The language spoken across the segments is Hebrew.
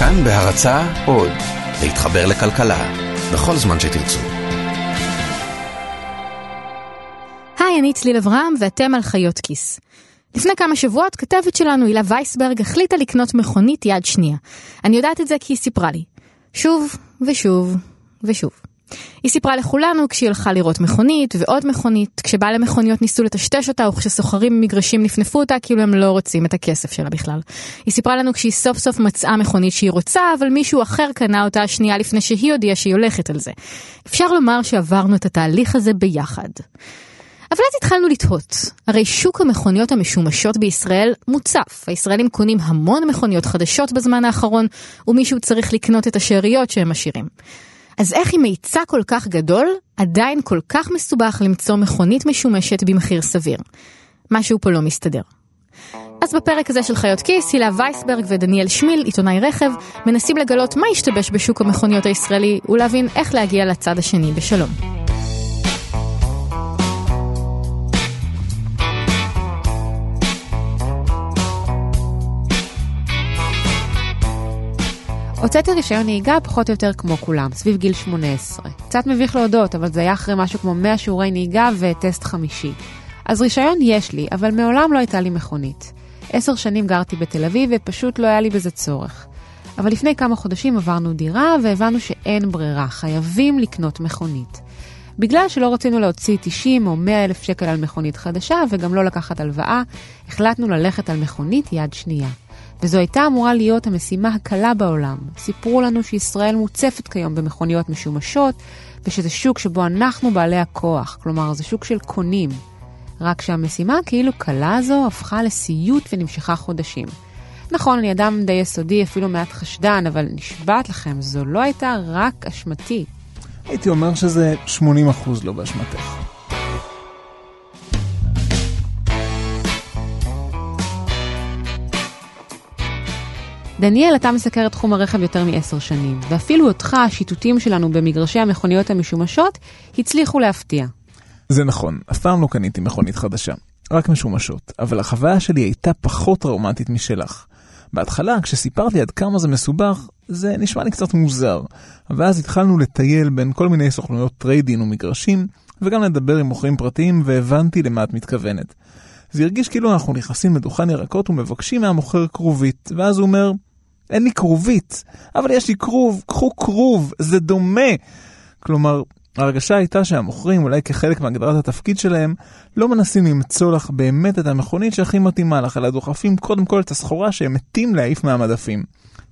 כאן בהרצה עוד, להתחבר לכלכלה, בכל זמן שתרצו. היי, אני צליל אברהם ואתם על חיות כיס. לפני כמה שבועות כתבת שלנו הילה וייסברג החליטה לקנות מכונית יד שנייה. אני יודעת את זה כי היא סיפרה לי. שוב ושוב ושוב. היא סיפרה לכולנו כשהיא הלכה לראות מכונית ועוד מכונית, כשבעלי מכוניות ניסו לטשטש אותה וכשסוחרים במגרשים נפנפו אותה כאילו הם לא רוצים את הכסף שלה בכלל. היא סיפרה לנו כשהיא סוף סוף מצאה מכונית שהיא רוצה, אבל מישהו אחר קנה אותה שנייה לפני שהיא הודיעה שהיא הולכת על זה. אפשר לומר שעברנו את התהליך הזה ביחד. אבל אז התחלנו לתהות, הרי שוק המכוניות המשומשות בישראל מוצף, הישראלים קונים המון מכוניות חדשות בזמן האחרון, ומישהו צריך לקנות את השאריות שהם משאירים. אז איך עם היצע כל כך גדול, עדיין כל כך מסובך למצוא מכונית משומשת במחיר סביר? משהו פה לא מסתדר. אז בפרק הזה של חיות כיס, הילה וייסברג ודניאל שמיל, עיתונאי רכב, מנסים לגלות מה השתבש בשוק המכוניות הישראלי ולהבין איך להגיע לצד השני בשלום. הוצאתי רישיון נהיגה פחות או יותר כמו כולם, סביב גיל 18. קצת מביך להודות, אבל זה היה אחרי משהו כמו 100 שיעורי נהיגה וטסט חמישי. אז רישיון יש לי, אבל מעולם לא הייתה לי מכונית. עשר שנים גרתי בתל אביב ופשוט לא היה לי בזה צורך. אבל לפני כמה חודשים עברנו דירה והבנו שאין ברירה, חייבים לקנות מכונית. בגלל שלא רצינו להוציא 90 או 100 אלף שקל על מכונית חדשה וגם לא לקחת הלוואה, החלטנו ללכת על מכונית יד שנייה. וזו הייתה אמורה להיות המשימה הקלה בעולם. סיפרו לנו שישראל מוצפת כיום במכוניות משומשות, ושזה שוק שבו אנחנו בעלי הכוח, כלומר זה שוק של קונים. רק שהמשימה הכאילו קלה הזו הפכה לסיוט ונמשכה חודשים. נכון, אני אדם די יסודי, אפילו מעט חשדן, אבל נשבעת לכם, זו לא הייתה רק אשמתי. הייתי אומר שזה 80% לא באשמתך. דניאל, אתה מסקר את תחום הרכב יותר מעשר שנים, ואפילו אותך, השיטוטים שלנו במגרשי המכוניות המשומשות, הצליחו להפתיע. זה נכון, אף פעם לא קניתי מכונית חדשה, רק משומשות, אבל החוויה שלי הייתה פחות טראומטית משלך. בהתחלה, כשסיפרתי עד כמה זה מסובך, זה נשמע לי קצת מוזר, ואז התחלנו לטייל בין כל מיני סוכנויות trade-in ומגרשים, וגם לדבר עם מוכרים פרטיים, והבנתי למה את מתכוונת. זה הרגיש כאילו אנחנו נכנסים לדוכן ירקות ומבקשים מהמוכר כרובית, ואז הוא אומר, אין לי כרובית, אבל יש לי כרוב, קחו כרוב, זה דומה. כלומר, ההרגשה הייתה שהמוכרים, אולי כחלק מהגדרת התפקיד שלהם, לא מנסים למצוא לך באמת את המכונית שהכי מתאימה לך, אלא דוחפים קודם כל את הסחורה שהם מתים להעיף מהמדפים.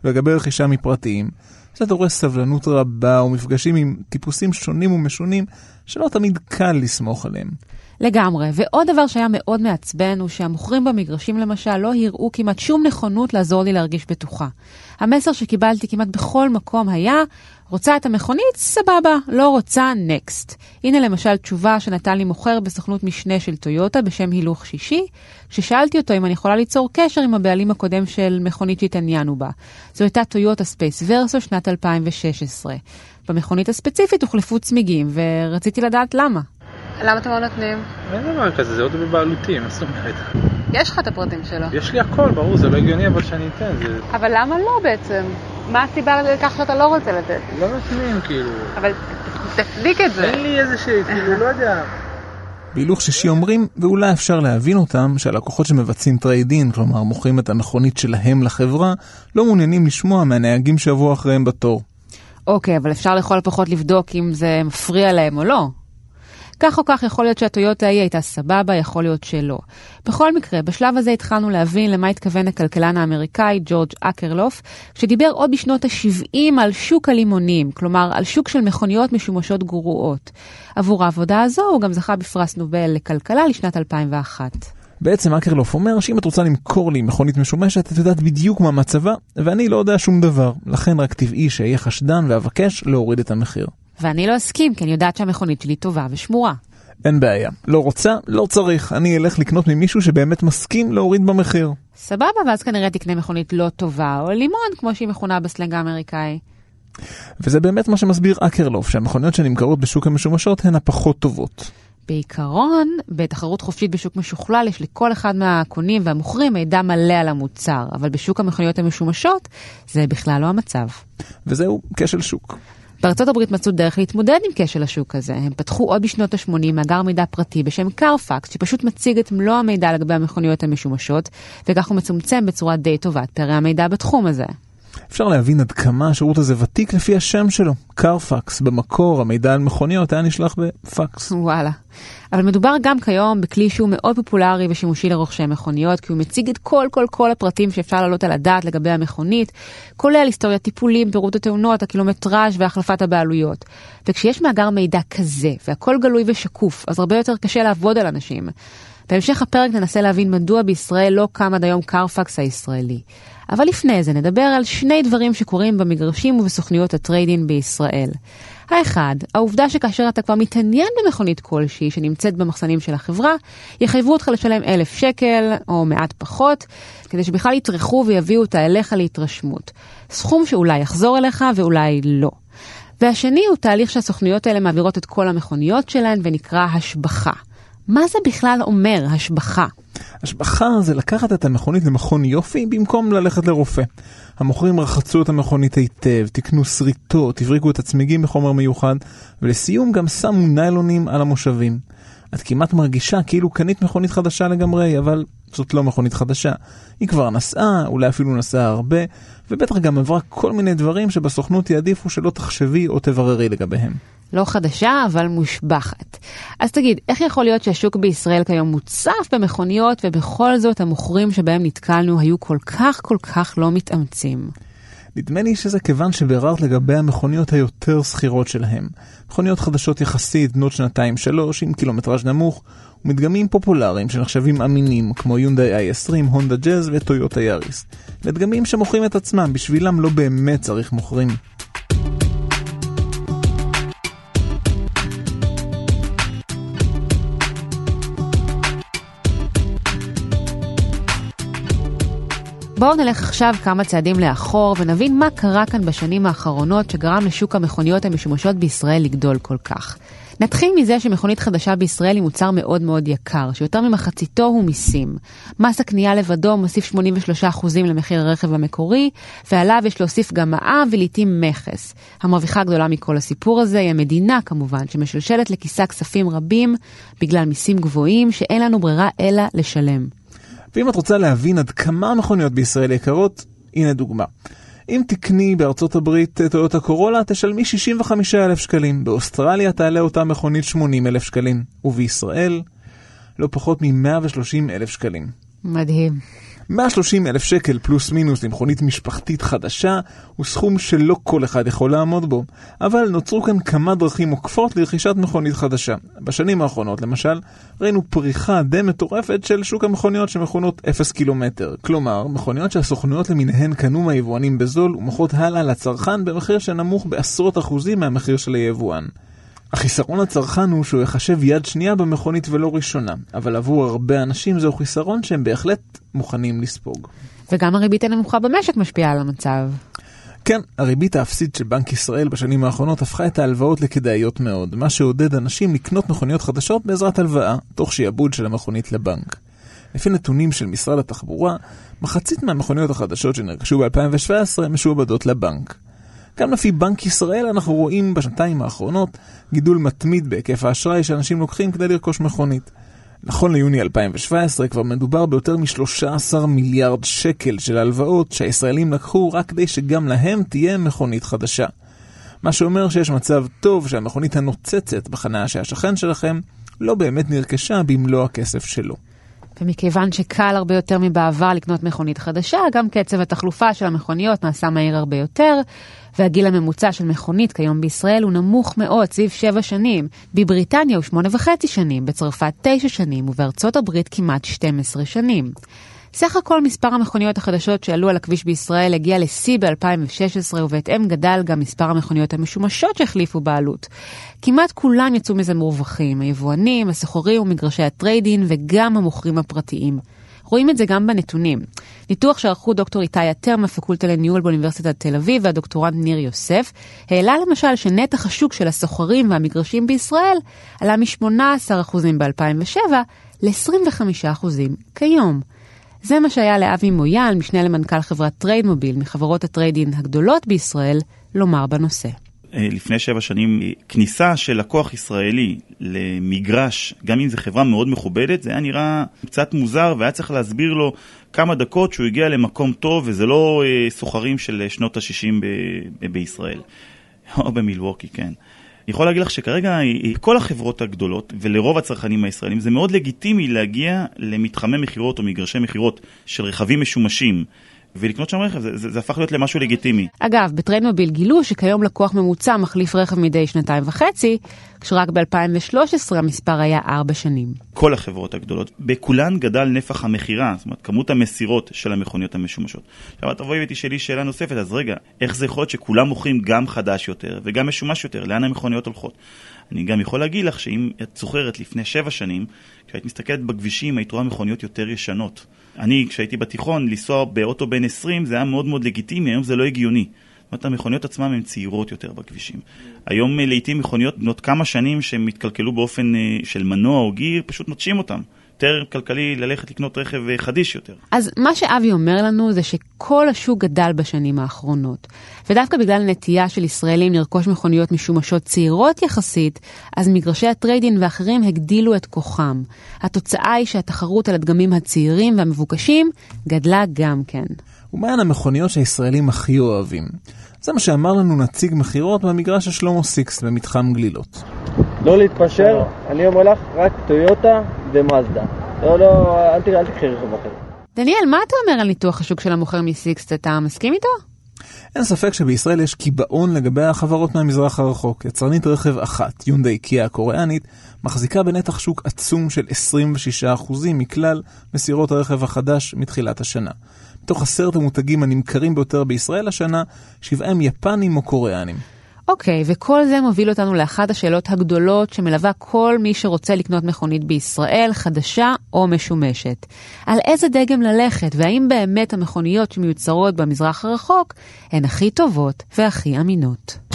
ולגבי רכישה מפרטיים, זה דורש סבלנות רבה ומפגשים עם טיפוסים שונים ומשונים, שלא תמיד קל לסמוך עליהם. לגמרי. ועוד דבר שהיה מאוד מעצבן הוא שהמוכרים במגרשים למשל לא הראו כמעט שום נכונות לעזור לי להרגיש בטוחה. המסר שקיבלתי כמעט בכל מקום היה, רוצה את המכונית? סבבה, לא רוצה, next. הנה למשל תשובה שנתן לי מוכר בסוכנות משנה של טויוטה בשם הילוך שישי, כששאלתי אותו אם אני יכולה ליצור קשר עם הבעלים הקודם של מכונית שהתעניינו בה. זו הייתה טויוטה ספייס ורסו שנת 2016. במכונית הספציפית הוחלפו צמיגים, ורציתי לדעת למה. למה אתם לא נותנים? אין דבר כזה, זה אוטו בבעלותי, מה זאת אומרת? יש לך את הפרטים שלו. יש לי הכל, ברור, זה לא הגיוני אבל שאני אתן, זה... אבל למה לא בעצם? מה הסיבה לכך שאתה לא רוצה לתת? לא נותנים, כאילו. אבל תצדיק את זה. אין לי איזה שהיא, כאילו, לא יודע. בהילוך שישי אומרים, ואולי אפשר להבין אותם, שהלקוחות שמבצעים trade-in, כלומר מוכרים את המכונית שלהם לחברה, לא מעוניינים לשמוע מהנהגים שיבואו אחריהם בתור. אוקיי, אבל אפשר לכל הפחות לבדוק אם זה מפריע להם או לא. כך או כך יכול להיות שהטויוטה ההיא הייתה סבבה, יכול להיות שלא. בכל מקרה, בשלב הזה התחלנו להבין למה התכוון הכלכלן האמריקאי ג'ורג' אקרלוף, שדיבר עוד בשנות ה-70 על שוק הלימונים, כלומר על שוק של מכוניות משומשות גרועות. עבור העבודה הזו הוא גם זכה בפרס נובל לכלכלה לשנת 2001. בעצם אקרלוף אומר שאם את רוצה למכור לי מכונית משומשת, את יודעת בדיוק מה מצבה, ואני לא יודע שום דבר. לכן רק טבעי שאהיה חשדן ואבקש להוריד את המחיר. ואני לא אסכים, כי אני יודעת שהמכונית שלי טובה ושמורה. אין בעיה. לא רוצה? לא צריך. אני אלך לקנות ממישהו שבאמת מסכים להוריד במחיר. סבבה, ואז כנראה תקנה מכונית לא טובה, או לימון, כמו שהיא מכונה בסלנג האמריקאי. וזה באמת מה שמסביר אקרלוף, שהמכוניות שנמכרות בשוק המשומשות הן הפחות טובות. בעיקרון, בתחרות חופשית בשוק משוכלל יש לכל אחד מהקונים והמוכרים מידע מלא על המוצר, אבל בשוק המכוניות המשומשות זה בכלל לא המצב. וזהו כשל שוק. בארצות הברית מצאו דרך להתמודד עם כשל השוק הזה. הם פתחו עוד בשנות ה-80 מאגר מידע פרטי בשם קרפקס, שפשוט מציג את מלוא המידע לגבי המכוניות המשומשות, וכך הוא מצומצם בצורה די טובה את פערי המידע בתחום הזה. אפשר להבין עד כמה השירות הזה ותיק לפי השם שלו, קרפקס. במקור המידע על מכוניות היה נשלח בפקס. וואלה. אבל מדובר גם כיום בכלי שהוא מאוד פופולרי ושימושי לרוכשי מכוניות, כי הוא מציג את כל כל כל הפרטים שאפשר להעלות על הדעת לגבי המכונית, כולל היסטוריית טיפולים, פירוט התאונות, הקילומטראז' והחלפת הבעלויות. וכשיש מאגר מידע כזה, והכל גלוי ושקוף, אז הרבה יותר קשה לעבוד על אנשים. בהמשך הפרק ננסה להבין מדוע בישראל לא קם עד היום קרפקס הישראלי. אבל לפני זה נדבר על שני דברים שקורים במגרשים ובסוכניות הטריידין בישראל. האחד, העובדה שכאשר אתה כבר מתעניין במכונית כלשהי שנמצאת במחסנים של החברה, יחייבו אותך לשלם אלף שקל או מעט פחות, כדי שבכלל יטרחו ויביאו אותה אליך להתרשמות. סכום שאולי יחזור אליך ואולי לא. והשני הוא תהליך שהסוכנויות האלה מעבירות את כל המכוניות שלהן ונקרא השבחה. מה זה בכלל אומר, השבחה? השבחה זה לקחת את המכונית למכון יופי במקום ללכת לרופא. המוכרים רחצו את המכונית היטב, תקנו שריטות, הבריקו את הצמיגים בחומר מיוחד, ולסיום גם שמו ניילונים על המושבים. את כמעט מרגישה כאילו קנית מכונית חדשה לגמרי, אבל זאת לא מכונית חדשה. היא כבר נסעה, אולי אפילו נסעה הרבה, ובטח גם עברה כל מיני דברים שבסוכנות יעדיפו שלא תחשבי או תבררי לגביהם. לא חדשה, אבל מושבחת. אז תגיד, איך יכול להיות שהשוק בישראל כיום מוצף במכוניות, ובכל זאת המוכרים שבהם נתקלנו היו כל כך כל כך לא מתאמצים? נדמה לי שזה כיוון שביררת לגבי המכוניות היותר שכירות שלהם. מכוניות חדשות יחסית, בנות שנתיים-שלוש, עם קילומטראז' נמוך, ומדגמים פופולריים שנחשבים אמינים, כמו יונדאי i20, הונדה ג'אז וטויוטה יאריס. ודגמים שמוכרים את עצמם, בשבילם לא באמת צריך מוכרים. בואו נלך עכשיו כמה צעדים לאחור ונבין מה קרה כאן בשנים האחרונות שגרם לשוק המכוניות המשומשות בישראל לגדול כל כך. נתחיל מזה שמכונית חדשה בישראל היא מוצר מאוד מאוד יקר, שיותר ממחציתו הוא מיסים. מס הקנייה לבדו מוסיף 83% למחיר הרכב המקורי, ועליו יש להוסיף גם מע"מ ולעיתים מכס. המרוויחה הגדולה מכל הסיפור הזה היא המדינה כמובן, שמשלשלת לכיסה כספים רבים בגלל מיסים גבוהים שאין לנו ברירה אלא לשלם. ואם את רוצה להבין עד כמה המכוניות בישראל יקרות, הנה דוגמה. אם תקני בארצות הברית טויוטה קורולה, תשלמי 65,000 שקלים. באוסטרליה תעלה אותה מכונית 80,000 שקלים. ובישראל, לא פחות מ-130,000 שקלים. מדהים. 130 אלף שקל פלוס מינוס למכונית משפחתית חדשה הוא סכום שלא כל אחד יכול לעמוד בו, אבל נוצרו כאן כמה דרכים עוקפות לרכישת מכונית חדשה. בשנים האחרונות למשל, ראינו פריחה די מטורפת של שוק המכוניות שמכונות 0 קילומטר. כלומר, מכוניות שהסוכנויות למיניהן קנו מהיבואנים בזול ומוכרות הלאה לצרכן במחיר שנמוך בעשרות אחוזים מהמחיר של היבואן. החיסרון לצרכן הוא שהוא יחשב יד שנייה במכונית ולא ראשונה, אבל עבור הרבה אנשים זהו חיסרון שהם בהחלט מוכנים לספוג. וגם הריבית הנמוכה במשק משפיעה על המצב. כן, הריבית האפסית של בנק ישראל בשנים האחרונות הפכה את ההלוואות לכדאיות מאוד, מה שעודד אנשים לקנות מכוניות חדשות בעזרת הלוואה, תוך שיעבוד של המכונית לבנק. לפי נתונים של משרד התחבורה, מחצית מהמכוניות החדשות שנרכשו ב-2017 משועבדות לבנק. גם לפי בנק ישראל אנחנו רואים בשנתיים האחרונות גידול מתמיד בהיקף האשראי שאנשים לוקחים כדי לרכוש מכונית. נכון ליוני 2017 כבר מדובר ביותר מ-13 מיליארד שקל של הלוואות שהישראלים לקחו רק כדי שגם להם תהיה מכונית חדשה. מה שאומר שיש מצב טוב שהמכונית הנוצצת בחניה שהשכן שלכם לא באמת נרכשה במלוא הכסף שלו. ומכיוון שקל הרבה יותר מבעבר לקנות מכונית חדשה, גם קצב התחלופה של המכוניות נעשה מהיר הרבה יותר, והגיל הממוצע של מכונית כיום בישראל הוא נמוך מאוד, סביב 7 שנים. בבריטניה הוא 8.5 שנים, בצרפת 9 שנים, ובארצות הברית כמעט 12 שנים. סך הכל מספר המכוניות החדשות שעלו על הכביש בישראל הגיע לשיא ב-2016, ובהתאם גדל גם מספר המכוניות המשומשות שהחליפו בעלות. כמעט כולם יצאו מזה מורווחים, היבואנים, הסוחרים ומגרשי הטריידין, וגם המוכרים הפרטיים. רואים את זה גם בנתונים. ניתוח שערכו דוקטור איתי עטר מהפקולטה לניהול באוניברסיטת תל אביב והדוקטורנט ניר יוסף, העלה למשל שנתח השוק של הסוחרים והמגרשים בישראל עלה מ-18% ב-2007 ל-25% כיום. זה מה שהיה לאבי מויאל, משנה למנכ"ל חברת טריידמוביל, מחברות ה trade-in הגדולות בישראל, לומר בנושא. אה, לפני שבע שנים, כניסה של לקוח ישראלי למגרש, גם אם זו חברה מאוד מכובדת, זה היה נראה קצת מוזר והיה צריך להסביר לו כמה דקות שהוא הגיע למקום טוב וזה לא אה, סוחרים של שנות ה-60 ב- בישראל. או במילווקי, כן. אני יכול להגיד לך שכרגע כל החברות הגדולות ולרוב הצרכנים הישראלים זה מאוד לגיטימי להגיע למתחמי מכירות או מגרשי מכירות של רכבים משומשים ולקנות שם רכב, זה, זה, זה הפך להיות למשהו לגיטימי. אגב, בטרנדמוביל גילו שכיום לקוח ממוצע מחליף רכב מדי שנתיים וחצי, כשרק ב-2013 המספר היה ארבע שנים. כל החברות הגדולות, בכולן גדל נפח המכירה, זאת אומרת, כמות המסירות של המכוניות המשומשות. עכשיו, תבואי ותשאלי שאלה נוספת, אז רגע, איך זה יכול להיות שכולם מוכרים גם חדש יותר וגם משומש יותר? לאן המכוניות הולכות? אני גם יכול להגיד לך שאם את זוכרת לפני שבע שנים, כשהיית מסתכלת בכבישים, היית רואה מכוניות יותר ישנות. אני, כשהייתי בתיכון, לנסוע באוטו בן 20 זה היה מאוד מאוד לגיטימי, היום זה לא הגיוני. זאת אומרת, המכוניות עצמן הן צעירות יותר בכבישים. היום אה, לעיתים מכוניות בנות כמה שנים שהן התקלקלו באופן אה, של מנוע או גיר, פשוט נוטשים אותן. יותר כלכלי ללכת לקנות רכב אה, חדיש יותר. אז מה שאבי אומר לנו זה שכל השוק גדל בשנים האחרונות. ודווקא בגלל הנטייה של ישראלים לרכוש מכוניות משומשות צעירות יחסית, אז מגרשי הטריידין ואחרים הגדילו את כוחם. התוצאה היא שהתחרות על הדגמים הצעירים והמבוקשים גדלה גם כן. ומהן המכוניות שהישראלים הכי אוהבים? זה מה שאמר לנו נציג מכירות במגרש של שלמה סיקס במתחם גלילות. לא להתפשר, אני אומר לך, רק טויוטה ומאזדה. לא, לא, אל תקחי רכב אחר. דניאל, מה אתה אומר על ניתוח השוק של המוכר מסיקסט? אתה מסכים איתו? אין ספק שבישראל יש קיבעון לגבי החברות מהמזרח הרחוק. יצרנית רכב אחת, יונדאי קיה הקוריאנית, מחזיקה בנתח שוק עצום של 26% מכלל מסירות הרכב החדש מתחילת השנה. מתוך עשרת המותגים הנמכרים ביותר בישראל השנה, שבעה הם יפנים או קוריאנים. אוקיי, וכל זה מוביל אותנו לאחת השאלות הגדולות שמלווה כל מי שרוצה לקנות מכונית בישראל, חדשה או משומשת. על איזה דגם ללכת, והאם באמת המכוניות שמיוצרות במזרח הרחוק הן הכי טובות והכי אמינות.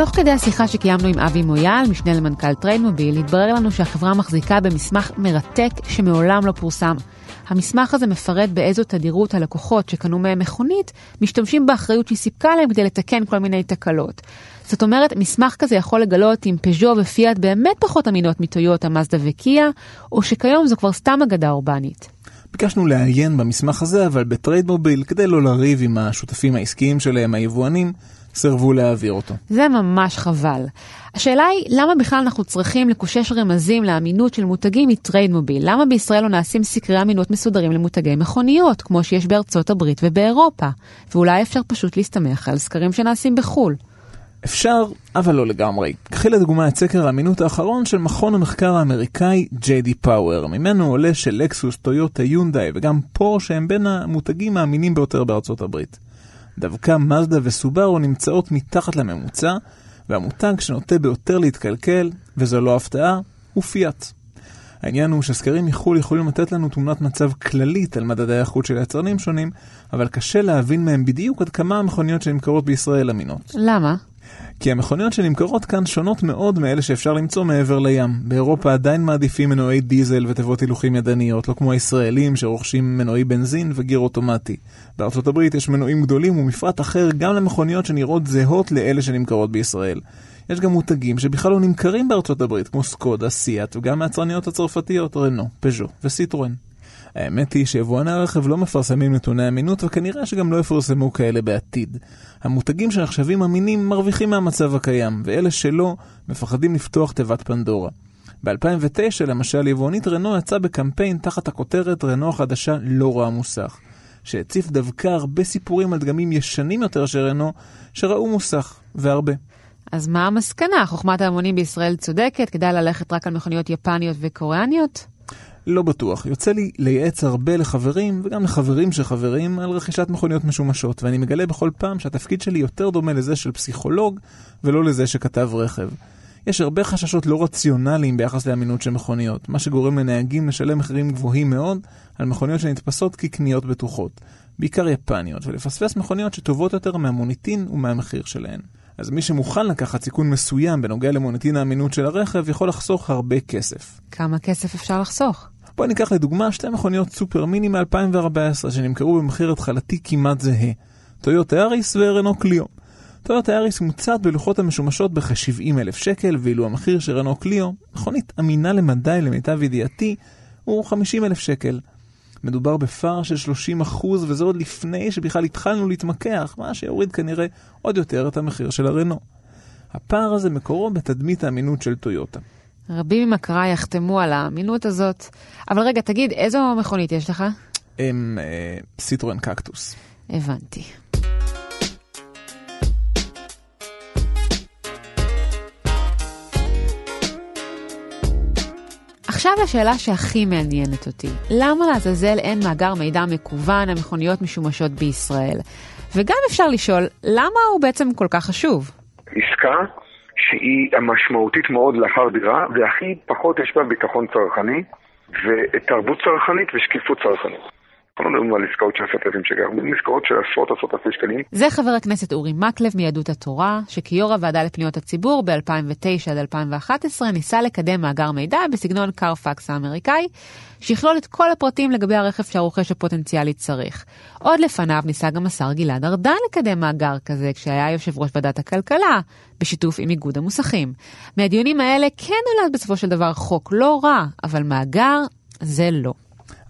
תוך כדי השיחה שקיימנו עם אבי מויאל, משנה למנכ"ל טריידמוביל, התברר לנו שהחברה מחזיקה במסמך מרתק שמעולם לא פורסם. המסמך הזה מפרט באיזו תדירות הלקוחות שקנו מהם מכונית, משתמשים באחריות שהיא סיפקה להם כדי לתקן כל מיני תקלות. זאת אומרת, מסמך כזה יכול לגלות אם פז'ו ופיאט באמת פחות אמינות מטויוטה, מזדה וקיה, או שכיום זו כבר סתם אגדה אורבנית. ביקשנו לעיין במסמך הזה, אבל בטריידמוביל, כדי לא לריב עם השותפים העסקיים שלהם, היבואנים, סירבו להעביר אותו. זה ממש חבל. השאלה היא, למה בכלל אנחנו צריכים לקושש רמזים לאמינות של מותגים מטריידמוביל? למה בישראל לא נעשים סקרי אמינות מסודרים למותגי מכוניות, כמו שיש בארצות הברית ובאירופה? ואולי אפשר פשוט להסתמך על סקרים שנעשים בחו"ל. אפשר, אבל לא לגמרי. קחי לדוגמה את סקר האמינות האחרון של מכון המחקר האמריקאי JD Power. ממנו עולה שלקסוס, טויוטה, יונדאי וגם פורשה הם בין המותגים האמינים ביותר בארצות הברית. דווקא מזדה וסובארו נמצאות מתחת לממוצע, והמותג שנוטה ביותר להתקלקל, וזו לא הפתעה, הוא פיאט. העניין הוא שסקרים מחו"ל יכולים לתת לנו תמונת מצב כללית על מדדי האיכות של יצרנים שונים, אבל קשה להבין מהם בדיוק עד כמה המכוניות שנמכרות בישראל אמינות. למה? כי המכוניות שנמכרות כאן שונות מאוד מאלה שאפשר למצוא מעבר לים. באירופה עדיין מעדיפים מנועי דיזל ותיבות הילוכים ידניות, לא כמו הישראלים שרוכשים מנועי בנזין וגיר אוטומטי. בארצות הברית יש מנועים גדולים ומפרט אחר גם למכוניות שנראות זהות לאלה שנמכרות בישראל. יש גם מותגים שבכלל לא נמכרים בארצות הברית, כמו סקודה, סיאט, וגם מהצרניות הצרפתיות, רנו, פז'ו וסיטרואן. האמת היא שיבואני הרכב לא מפרסמים נתוני אמינות וכנראה שגם לא יפרסמו כאלה בעתיד. המותגים שנחשבים אמינים מרוויחים מהמצב הקיים, ואלה שלא מפחדים לפתוח תיבת פנדורה. ב-2009 למשל יבואנית רנו יצאה בקמפיין תחת הכותרת רנו החדשה לא רואה מוסך, שהציף דווקא הרבה סיפורים על דגמים ישנים יותר של רנו שראו מוסך, והרבה. אז מה המסקנה? חוכמת ההמונים בישראל צודקת? כדאי ללכת רק על מכוניות יפניות וקוריאניות? לא בטוח. יוצא לי לייעץ הרבה לחברים, וגם לחברים של חברים, על רכישת מכוניות משומשות, ואני מגלה בכל פעם שהתפקיד שלי יותר דומה לזה של פסיכולוג, ולא לזה שכתב רכב. יש הרבה חששות לא רציונליים ביחס לאמינות של מכוניות, מה שגורם לנהגים לשלם מחירים גבוהים מאוד על מכוניות שנתפסות כקניות בטוחות, בעיקר יפניות, ולפספס מכוניות שטובות יותר מהמוניטין ומהמחיר שלהן. אז מי שמוכן לקחת סיכון מסוים בנוגע למוניטין האמינות של הרכב, יכול לחסוך הרבה כסף. כמה כסף אפשר לחסוך? בואי ניקח לדוגמה שתי מכוניות סופר מיני מ-2014 שנמכרו במחיר התחלתי כמעט זהה, טויוטה אריס ורנו קליו. טויוטה אריס מוצעת בלוחות המשומשות בכ-70 אלף שקל, ואילו המחיר של רנו קליו, מכונית אמינה למדי למיטב ידיעתי, הוא 50 אלף שקל. מדובר בפער של 30 אחוז, וזה עוד לפני שבכלל התחלנו להתמקח, מה שיוריד כנראה עוד יותר את המחיר של הרנו. הפער הזה מקורו בתדמית האמינות של טויוטה. רבים ממכריי יחתמו על האמינות הזאת. אבל רגע, תגיד, איזו מכונית יש לך? אה, סיטרואן קקטוס. הבנתי. עכשיו לשאלה שהכי מעניינת אותי, למה לעזאזל אין מאגר מידע מקוון על מכוניות משומשות בישראל? וגם אפשר לשאול, למה הוא בעצם כל כך חשוב? עסקה שהיא המשמעותית מאוד לאחר דירה, והכי פחות יש בה ביטחון צרכני, ותרבות צרכנית ושקיפות צרכנית. אנחנו מדברים על עסקאות של עשרת אלפים שקל, אנחנו עסקאות של עשרות עשרות אלפי שקלים. זה חבר הכנסת אורי מקלב מיהדות התורה, שכיו"ר הוועדה לפניות הציבור ב-2009 עד 2011 ניסה לקדם מאגר מידע בסגנון קרפקס האמריקאי, שיכלול את כל הפרטים לגבי הרכב שהרוכש הפוטנציאלי צריך. עוד לפניו ניסה גם השר גלעד ארדן לקדם מאגר כזה כשהיה יושב ראש ועדת הכלכלה, בשיתוף עם איגוד המוסכים. מהדיונים האלה כן נולד בסופו של דבר חוק לא רע, אבל מאגר זה לא.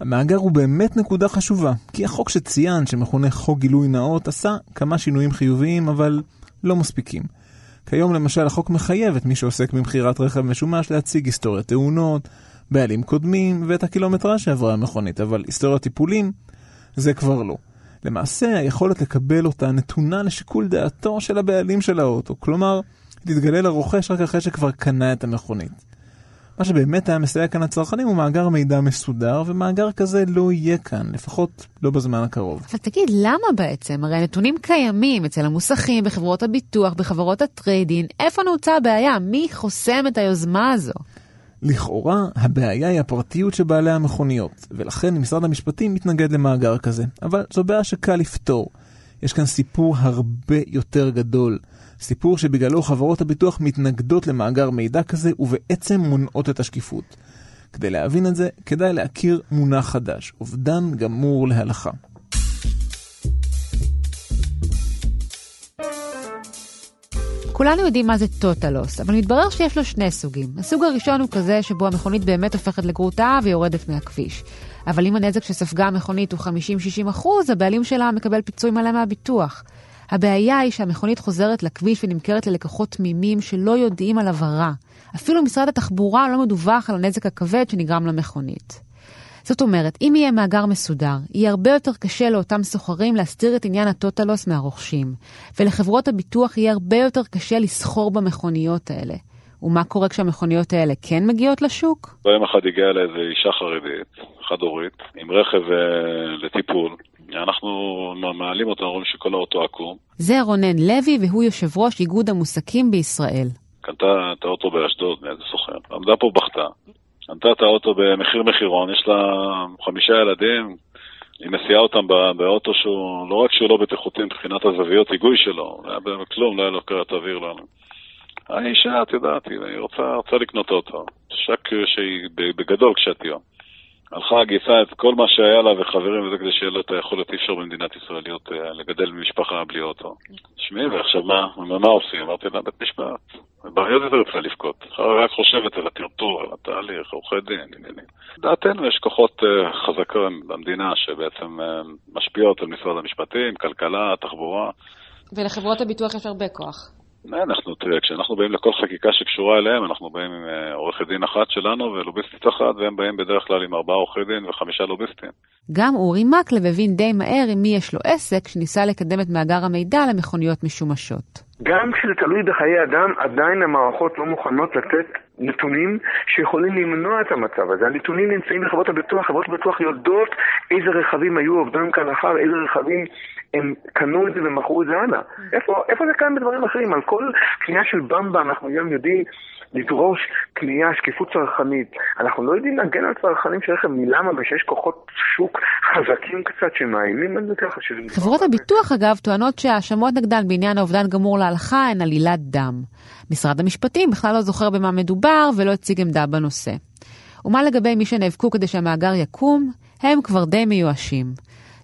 המאגר הוא באמת נקודה חשובה, כי החוק שציינת, שמכונה חוק גילוי נאות, עשה כמה שינויים חיוביים, אבל לא מספיקים. כיום למשל החוק מחייב את מי שעוסק במכירת רכב משומש להציג היסטוריית תאונות, בעלים קודמים ואת הקילומטרה שעברה המכונית, אבל היסטוריית טיפולים זה כבר לא. למעשה היכולת לקבל אותה נתונה לשיקול דעתו של הבעלים של האוטו, כלומר, תתגלה לרוכש רק אחרי שכבר קנה את המכונית. מה שבאמת היה מסייע כאן לצרכנים הוא מאגר מידע מסודר, ומאגר כזה לא יהיה כאן, לפחות לא בזמן הקרוב. אבל תגיד, למה בעצם? הרי הנתונים קיימים אצל המוסכים, בחברות הביטוח, בחברות הטריידין. איפה נעוצה הבעיה? מי חוסם את היוזמה הזו? לכאורה, הבעיה היא הפרטיות של בעלי המכוניות, ולכן משרד המשפטים מתנגד למאגר כזה. אבל זו בעיה שקל לפתור. יש כאן סיפור הרבה יותר גדול. סיפור שבגללו חברות הביטוח מתנגדות למאגר מידע כזה ובעצם מונעות את השקיפות. כדי להבין את זה, כדאי להכיר מונח חדש, אובדן גמור להלכה. כולנו יודעים מה זה טוטלוס, אבל מתברר שיש לו שני סוגים. הסוג הראשון הוא כזה שבו המכונית באמת הופכת לגרוטה ויורדת מהכביש. אבל אם הנזק שספגה המכונית הוא 50-60 אחוז, הבעלים שלה מקבל פיצוי מלא מהביטוח. הבעיה היא שהמכונית חוזרת לכביש ונמכרת ללקוחות תמימים שלא יודעים על עברה. אפילו משרד התחבורה לא מדווח על הנזק הכבד שנגרם למכונית. זאת אומרת, אם יהיה מאגר מסודר, יהיה הרבה יותר קשה לאותם סוחרים להסתיר את עניין הטוטלוס מהרוכשים, ולחברות הביטוח יהיה הרבה יותר קשה לסחור במכוניות האלה. ומה קורה כשהמכוניות האלה כן מגיעות לשוק? ביום אחד הגיעה אליי איזו אישה חרדית, חד-הורית, עם רכב uh, לטיפול. אנחנו מעלים אותה, אומרים שכל האוטו עקום. זה רונן לוי, והוא יושב ראש איגוד המוסקים בישראל. קנתה את האוטו באשדוד מאיזה סוכן. עמדה פה בכתה. קנתה את האוטו במחיר מחירון, יש לה חמישה ילדים, היא מסיעה אותם באוטו שהוא, לא רק שהוא לא בטיחותי מבחינת הזוויות היגוי שלו, היה בכלום, לא היה לו קרת אוויר לנו. האישה, את יודעת, היא רוצה, רוצה לקנות אוטו. שק שהיא בגדול קשת יום. הלכה, גייסה את כל מה שהיה לה וחברים וזה כדי שיהיה לה את היכולת, אי אפשר במדינת ישראל להיות, אה, לגדל משפחה בלי אוטו. תשמעי, ועכשיו מה, מה עושים? אמרתי לה, בית משפט. בעיות יותר צריכה לבכות. רק חושבת על הטרטור, על התהליך, עורכי דין, עניינים. לדעתנו יש כוחות uh, חזקים במדינה שבעצם uh, משפיעות על משרד המשפטים, כלכלה, תחבורה. ולחברות הביטוח יש הרבה כוח. אנחנו, תראה, כשאנחנו באים לכל חקיקה שקשורה אליהם, אנחנו באים עם אה, עורכת דין אחת שלנו ולוביסטית אחת, והם באים בדרך כלל עם ארבעה עורכי דין וחמישה לוביסטים. גם אורי מקלב הבין די מהר עם מי יש לו עסק, שניסה לקדם את מאגר המידע למכוניות משומשות. גם כשזה תלוי בחיי אדם, עדיין המערכות לא מוכנות לתת נתונים שיכולים למנוע את המצב הזה. הנתונים נמצאים בחברות הביטוח, חברות הביטוח יודעות איזה רכבים היו עובדים כאן אחר, איזה רכבים הם קנו את זה ומכרו את זה הלאה. איפה, איפה זה קיים בדברים אחרים? על כל קנייה של במבה אנחנו היום יודעים לדרוש קנייה, שקיפות צרכנית. אנחנו לא יודעים להגן על צרכנים של רכב מלמה ושיש כוחות שוק חזקים קצת שמאיימים על זה ככה. חברות הביטוח אגב טוענות שההאשמות נגדן בעניין האובדן גמור להלכה הן עלילת דם. משרד המשפטים בכלל לא זוכר במה מדובר ולא הציג עמדה בנושא. ומה לגבי מי שנאבקו כדי שהמאגר יקום? הם כבר די מיואשים.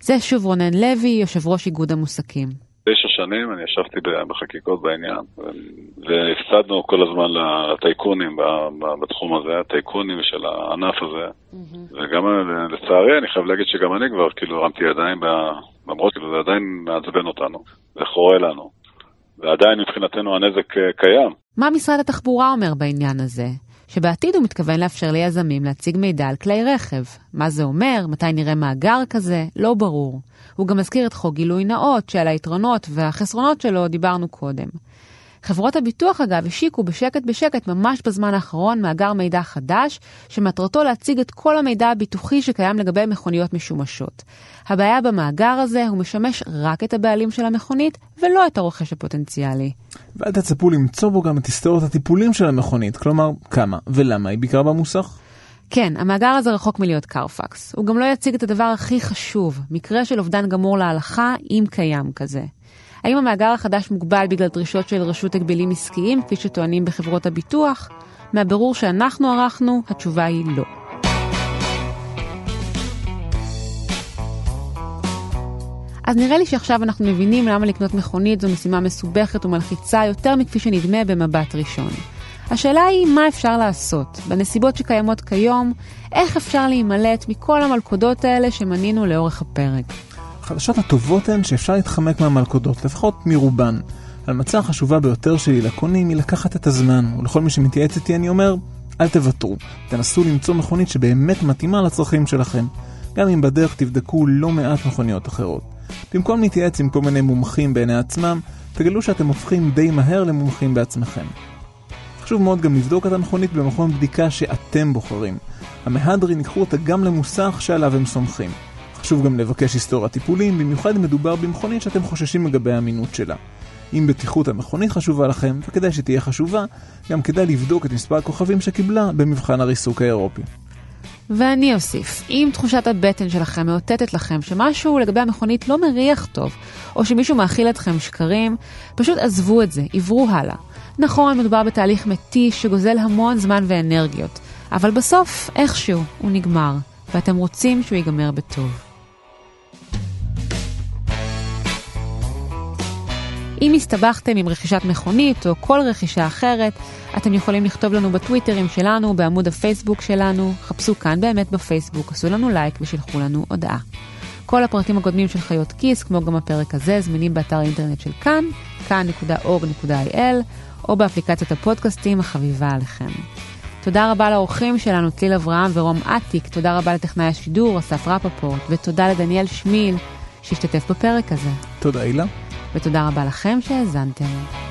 זה שוב רונן לוי, יושב ראש איגוד המוסקים. תשע שנים אני ישבתי בחקיקות בעניין, והפסדנו כל הזמן לטייקונים בתחום הזה, הטייקונים של הענף הזה. וגם לצערי, אני חייב להגיד שגם אני כבר כאילו הרמתי ידיים, למרות כאילו זה עדיין מעצבן אותנו, זה חורה לנו. ועדיין מבחינתנו הנזק קיים. מה משרד התחבורה אומר בעניין הזה? שבעתיד הוא מתכוון לאפשר ליזמים להציג מידע על כלי רכב. מה זה אומר? מתי נראה מאגר כזה? לא ברור. הוא גם מזכיר את חוק גילוי נאות, שעל היתרונות והחסרונות שלו דיברנו קודם. חברות הביטוח אגב השיקו בשקט בשקט ממש בזמן האחרון מאגר מידע חדש, שמטרתו להציג את כל המידע הביטוחי שקיים לגבי מכוניות משומשות. הבעיה במאגר הזה הוא משמש רק את הבעלים של המכונית, ולא את הרוכש הפוטנציאלי. ואל תצפו למצוא בו גם את היסטוריות הטיפולים של המכונית, כלומר, כמה ולמה היא ביקרה במוסך. כן, המאגר הזה רחוק מלהיות קרפקס. הוא גם לא יציג את הדבר הכי חשוב, מקרה של אובדן גמור להלכה, אם קיים כזה. האם המאגר החדש מוגבל בגלל דרישות של רשות הגבלים עסקיים, כפי שטוענים בחברות הביטוח? מהבירור שאנחנו ערכנו, התשובה היא לא. אז נראה לי שעכשיו אנחנו מבינים למה לקנות מכונית זו משימה מסובכת ומלחיצה יותר מכפי שנדמה במבט ראשון. השאלה היא מה אפשר לעשות. בנסיבות שקיימות כיום, איך אפשר להימלט מכל המלכודות האלה שמנינו לאורך הפרק. החדשות הטובות הן שאפשר להתחמק מהמלכודות, לפחות מרובן. המצע החשובה ביותר שלי לקונים היא לקחת את הזמן, ולכל מי שמתייעץ איתי אני אומר, אל תוותרו, תנסו למצוא מכונית שבאמת מתאימה לצרכים שלכם, גם אם בדרך תבדקו לא מעט מכוניות אחרות. במקום להתייעץ עם כל מיני מומחים בעיני עצמם, תגלו שאתם הופכים די מהר למומחים בעצמכם. חשוב מאוד גם לבדוק את המכונית במכון בדיקה שאתם בוחרים. המהדרין ייקחו אותה גם למוסך שעליו הם סומכים. חשוב גם לבקש היסטוריה טיפולים, במיוחד אם מדובר במכונית שאתם חוששים לגבי האמינות שלה. אם בטיחות המכונית חשובה לכם, וכדאי שתהיה חשובה, גם כדאי לבדוק את מספר הכוכבים שקיבלה במבחן הריסוק האירופי. ואני אוסיף, אם תחושת הבטן שלכם מאותתת לכם שמשהו לגבי המכונית לא מריח טוב, או שמישהו מאכיל אתכם שקרים, פשוט עזבו את זה, עברו הלאה. נכון, מדובר בתהליך מתיש שגוזל המון זמן ואנרגיות, אבל בסוף, איכשהו, הוא נגמר, ואתם רוצים שהוא ייגמר בטוב. אם הסתבכתם עם רכישת מכונית או כל רכישה אחרת, אתם יכולים לכתוב לנו בטוויטרים שלנו, בעמוד הפייסבוק שלנו, חפשו כאן באמת בפייסבוק, עשו לנו לייק ושלחו לנו הודעה. כל הפרטים הקודמים של חיות כיס, כמו גם הפרק הזה, זמינים באתר האינטרנט של כאן, כאן.org.il, או באפליקציית הפודקאסטים החביבה עליכם. תודה רבה לאורחים שלנו, צליל אברהם ורום אטיק, תודה רבה לטכנאי השידור, אסף רפפורט, ותודה לדניאל שמיל, שהשתתף בפרק הזה. תודה, הילה. ותודה רבה לכם שהאזנתם.